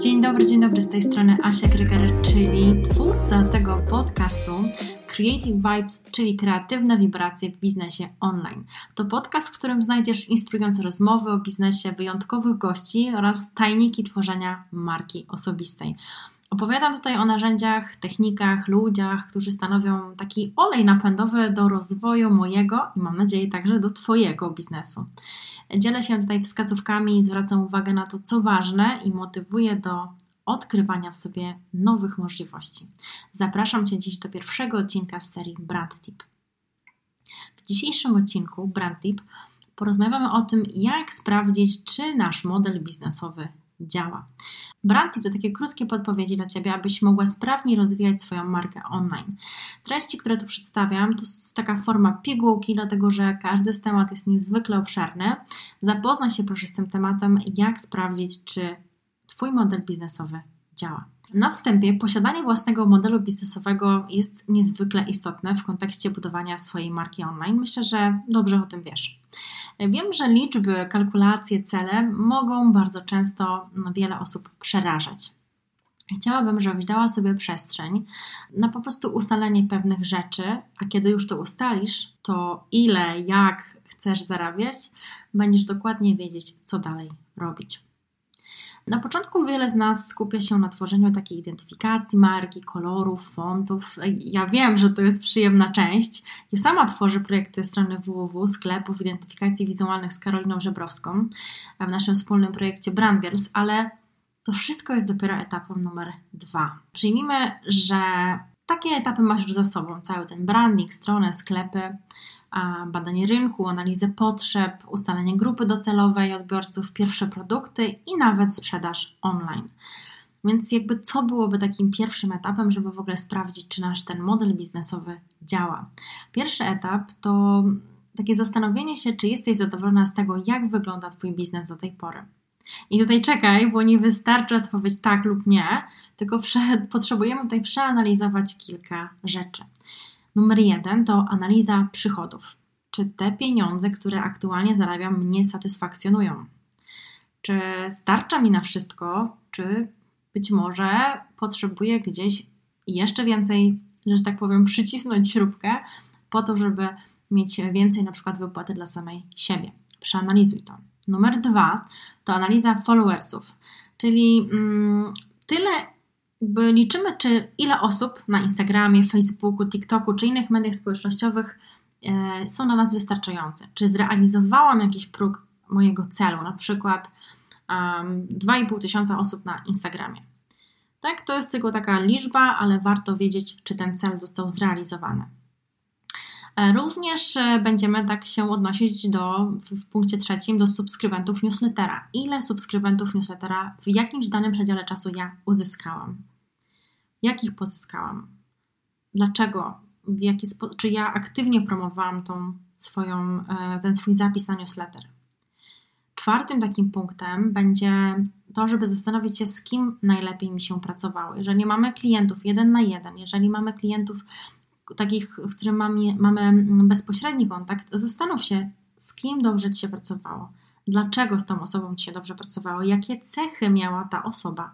Dzień dobry, dzień dobry z tej strony Asia Greger, czyli twórca tego podcastu Creative Vibes, czyli kreatywne wibracje w biznesie online. To podcast, w którym znajdziesz inspirujące rozmowy o biznesie, wyjątkowych gości oraz tajniki tworzenia marki osobistej. Opowiadam tutaj o narzędziach, technikach, ludziach, którzy stanowią taki olej napędowy do rozwoju mojego i mam nadzieję także do Twojego biznesu. Dzielę się tutaj wskazówkami, zwracam uwagę na to, co ważne i motywuję do odkrywania w sobie nowych możliwości. Zapraszam Cię dziś do pierwszego odcinka z serii Brand Tip. W dzisiejszym odcinku Brand Tip porozmawiamy o tym, jak sprawdzić, czy nasz model biznesowy działa. Brand Tip to takie krótkie podpowiedzi dla Ciebie, abyś mogła sprawniej rozwijać swoją markę online. Treści, które tu przedstawiam, to jest taka forma pigułki, dlatego że każdy z temat jest niezwykle obszerny. Zapoznaj się proszę z tym tematem, jak sprawdzić, czy Twój model biznesowy działa. Na wstępie posiadanie własnego modelu biznesowego jest niezwykle istotne w kontekście budowania swojej marki online. Myślę, że dobrze o tym wiesz. Wiem, że liczby, kalkulacje, cele mogą bardzo często wiele osób przerażać. Chciałabym, żebyś dała sobie przestrzeń na po prostu ustalenie pewnych rzeczy, a kiedy już to ustalisz, to ile, jak chcesz zarabiać, będziesz dokładnie wiedzieć, co dalej robić. Na początku wiele z nas skupia się na tworzeniu takiej identyfikacji marki, kolorów, fontów. Ja wiem, że to jest przyjemna część. Ja sama tworzę projekty strony www, sklepów identyfikacji wizualnych z Karoliną Żebrowską w naszym wspólnym projekcie Brandgirls, ale to wszystko jest dopiero etapem numer dwa. Przyjmijmy, że takie etapy masz już za sobą, cały ten branding, stronę, sklepy, badanie rynku, analizę potrzeb, ustalenie grupy docelowej odbiorców, pierwsze produkty i nawet sprzedaż online. Więc jakby co byłoby takim pierwszym etapem, żeby w ogóle sprawdzić, czy nasz ten model biznesowy działa? Pierwszy etap to takie zastanowienie się, czy jesteś zadowolona z tego, jak wygląda Twój biznes do tej pory. I tutaj czekaj, bo nie wystarczy odpowiedź tak lub nie, tylko potrzebujemy tutaj przeanalizować kilka rzeczy. Numer jeden to analiza przychodów. Czy te pieniądze, które aktualnie zarabiam, mnie satysfakcjonują? Czy starcza mi na wszystko, czy być może potrzebuję gdzieś jeszcze więcej, że tak powiem, przycisnąć śrubkę po to, żeby mieć więcej na przykład wypłaty dla samej siebie. Przeanalizuj to. Numer dwa to analiza followersów, czyli mm, tyle jakby liczymy, czy ile osób na Instagramie, Facebooku, TikToku czy innych mediach społecznościowych e, są dla nas wystarczające. Czy zrealizowałam jakiś próg mojego celu, na przykład um, 2,5 tysiąca osób na Instagramie. Tak, to jest tylko taka liczba, ale warto wiedzieć, czy ten cel został zrealizowany. E, również e, będziemy tak się odnosić do, w punkcie trzecim do subskrybentów newslettera. Ile subskrybentów newslettera w jakimś danym przedziale czasu ja uzyskałam? Jakich pozyskałam? Dlaczego? W jaki spo- czy ja aktywnie promowałam tą swoją, e, ten swój zapis na newsletter? Czwartym takim punktem będzie to, żeby zastanowić się, z kim najlepiej mi się pracowało. Jeżeli mamy klientów jeden na jeden, jeżeli mamy klientów takich, w których mamy, mamy bezpośredni kontakt, zastanów się, z kim dobrze Ci się pracowało, dlaczego z tą osobą Ci się dobrze pracowało, jakie cechy miała ta osoba.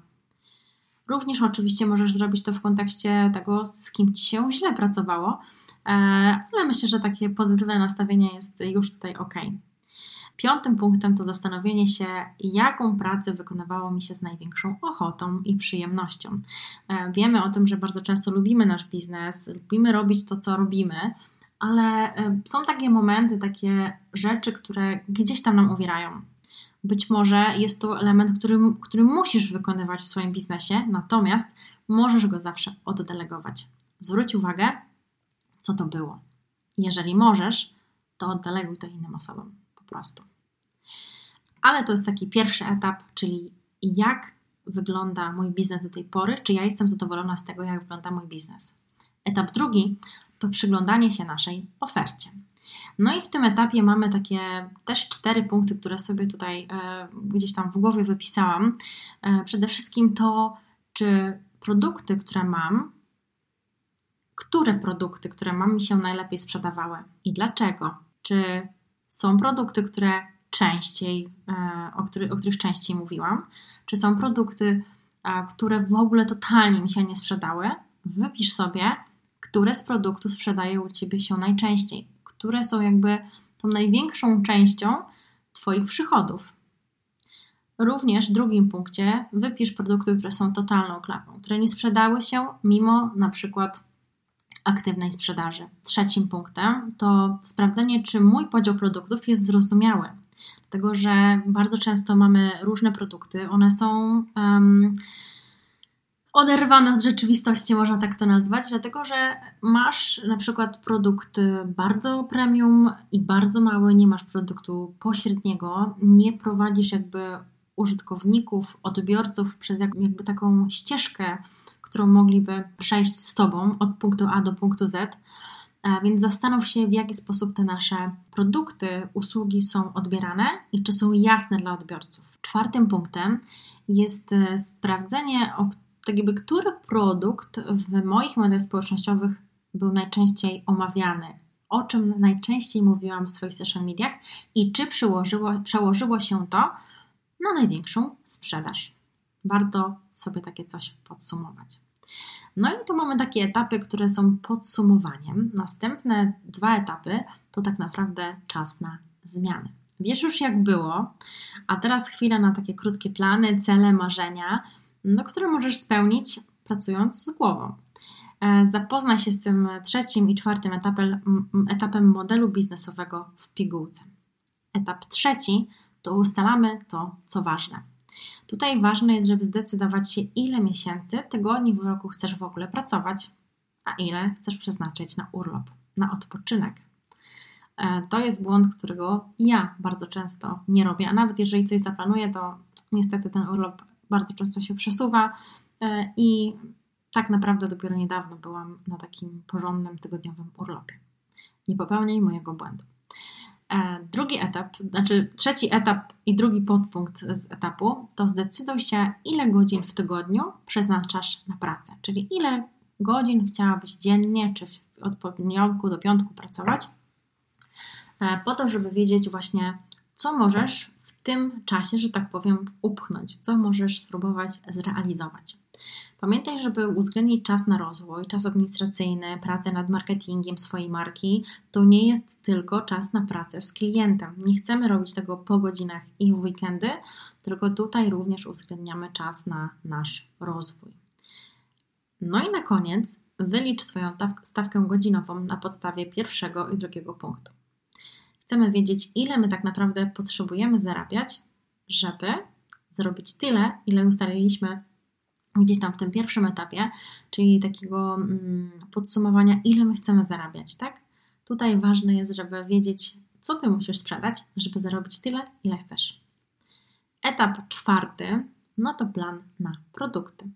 Również oczywiście możesz zrobić to w kontekście tego, z kim Ci się źle pracowało, e, ale myślę, że takie pozytywne nastawienie jest już tutaj ok. Piątym punktem to zastanowienie się, jaką pracę wykonywało mi się z największą ochotą i przyjemnością. E, wiemy o tym, że bardzo często lubimy nasz biznes, lubimy robić to, co robimy, ale e, są takie momenty, takie rzeczy, które gdzieś tam nam uwierają. Być może jest to element, który, który musisz wykonywać w swoim biznesie, natomiast możesz go zawsze oddelegować. Zwróć uwagę, co to było. Jeżeli możesz, to oddeleguj to innym osobom prostu. Ale to jest taki pierwszy etap, czyli jak wygląda mój biznes do tej pory, czy ja jestem zadowolona z tego, jak wygląda mój biznes. Etap drugi to przyglądanie się naszej ofercie. No i w tym etapie mamy takie też cztery punkty, które sobie tutaj e, gdzieś tam w głowie wypisałam. E, przede wszystkim to, czy produkty, które mam, które produkty, które mam, mi się najlepiej sprzedawały i dlaczego? Czy Są produkty, które częściej, e, o, który, o których częściej mówiłam, czy są produkty, które w ogóle totalnie mi się nie sprzedały. Wypisz sobie, które z produktów sprzedają u Ciebie się najczęściej, które są jakby tą największą częścią Twoich przychodów. Również w drugim punkcie wypisz produkty, które są totalną klapą, które nie sprzedały się mimo na przykład aktywnej sprzedaży. Trzecim punktem to sprawdzenie, czy mój podział produktów jest zrozumiały. Dlatego, że bardzo często mamy różne produkty, one są um, oderwane od rzeczywistości, można tak to nazwać, dlatego że masz na przykład produkt bardzo premium i bardzo mały, nie masz produktu pośredniego, nie prowadzisz jakby użytkowników, odbiorców przez jakby taką ścieżkę, którą mogliby przejść z Tobą od punktu A do punktu Z. Więc zastanów się, w jaki sposób te nasze produkty, usługi są odbierane i czy są jasne dla odbiorców. Czwartym punktem jest e, sprawdzenie, tak jakby, który produkt w moich mediach społecznościowych był najczęściej omawiany, o czym najczęściej mówiłam w swoich social mediach i czy przełożyło się to na największą sprzedaż. Warto sobie takie coś podsumować. No i tu mamy takie etapy, które są podsumowaniem. Następne dwa etapy to tak naprawdę czas na zmiany. Wiesz już jak było, a teraz chwila na takie krótkie plany, cele, marzenia, no, które możesz spełnić pracując z głową. E, zapoznaj się z tym trzecim i czwartym etapem, etapem modelu biznesowego w pigułce. Etap trzeci to ustalamy to, co ważne. Tutaj ważne jest, żeby zdecydować się, ile miesięcy, tygodni w roku chcesz w ogóle pracować, a ile chcesz przeznaczyć na urlop, na odpoczynek. E, to jest błąd, którego ja bardzo często nie robię, a nawet jeżeli coś zaplanuję, to niestety ten urlop bardzo często się przesuwa e, i tak naprawdę dopiero niedawno byłam na takim porządnym tygodniowym urlopie. Nie popełniaj mojego błędu. E, drugi etap, znaczy trzeci etap i drugi podpunkt z etapu to zdecyduj się, ile godzin w tygodniu przeznaczasz na pracę, czyli ile godzin chciałabyś dziennie czy od poniedziałku do piątku pracować, e, po to, żeby wiedzieć właśnie, co możesz w tym czasie, że tak powiem, upchnąć, co możesz spróbować zrealizować. Pamiętaj, żeby uwzględnić czas na rozwój, czas administracyjny, pracę nad marketingiem swojej marki. To nie jest tylko czas na pracę z klientem. Nie chcemy robić tego po godzinach i w weekendy, tylko tutaj również uwzględniamy czas na nasz rozwój. No i na koniec wylicz swoją stawkę godzinową na podstawie pierwszego i drugiego punktu. Chcemy wiedzieć, ile my tak naprawdę potrzebujemy zarabiać, żeby zrobić tyle, ile ustaliliśmy gdzieś tam w tym pierwszym etapie, czyli takiego mm, podsumowania, ile my chcemy zarabiać, tak? Tutaj ważne jest, żeby wiedzieć, co ty musisz sprzedać, żeby zarobić tyle, ile chcesz. Etap czwarty, no to plan na produkty.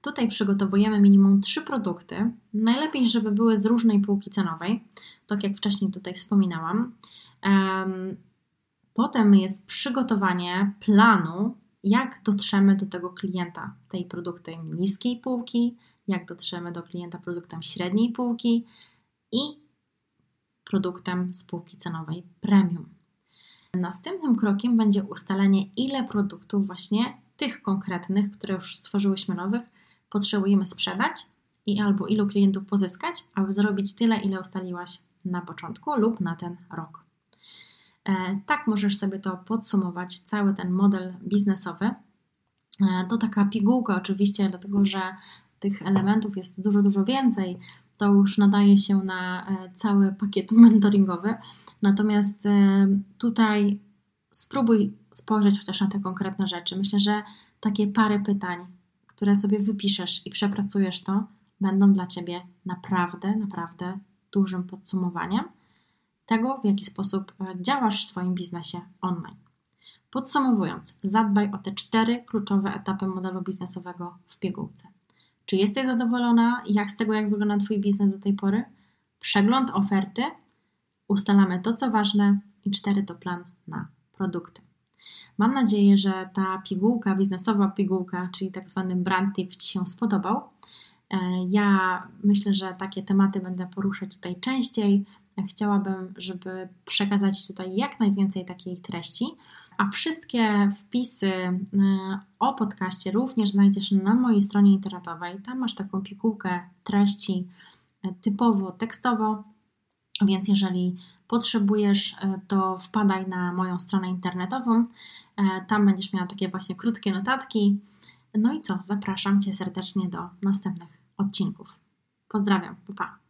Tutaj przygotowujemy minimum trzy produkty. Najlepiej, żeby były z różnej półki cenowej, tak jak wcześniej tutaj wspominałam. Potem jest przygotowanie planu jak dotrzemy do tego klienta tej produktem niskiej półki, jak dotrzemy do klienta produktem średniej półki i produktem spółki cenowej premium. Następnym krokiem będzie ustalenie, ile produktów właśnie tych konkretnych, które już stworzyłyśmy nowych, potrzebujemy sprzedać i albo ilu klientów pozyskać, aby zrobić tyle, ile ustaliłaś na początku lub na ten rok. E, tak możesz sobie to podsumować, cały ten model biznesowy. E, to taka pigułka oczywiście, dlatego że tych elementów jest dużo, dużo więcej. To już nadaje się na e, cały pakiet mentoringowy. Natomiast tutaj spróbuj spojrzeć chociaż na te konkretne rzeczy. Myślę, że takie parę pytań, które sobie wypiszesz i przepracujesz to, będą dla Ciebie naprawdę, naprawdę dużym podsumowaniem tego, w jaki sposób e, działasz w swoim biznesie online. Podsumowując, zadbaj o te cztery kluczowe etapy modelu biznesowego w pigułce. Czy jesteś zadowolona jak z tego, jak wygląda Twój biznes do tej pory? Przegląd oferty, ustalamy to, co ważne i cztery to plan na produkty. Mam nadzieję, że ta pigułka, biznesowa pigułka, czyli tak zwany brand tip Ci się spodobał. E, ja myślę, że takie tematy będę poruszać tutaj częściej Chciałabym, żeby przekazać tutaj jak najwięcej takiej treści. A wszystkie wpisy o podcaście również znajdziesz na mojej stronie internetowej. Tam masz taką pigułkę treści typowo tekstowo, więc jeżeli potrzebujesz, to wpadaj na moją stronę internetową. Tam będziesz miała takie właśnie krótkie notatki. No i co? Zapraszam Cię serdecznie do następnych odcinków. Pozdrawiam, pa. pa.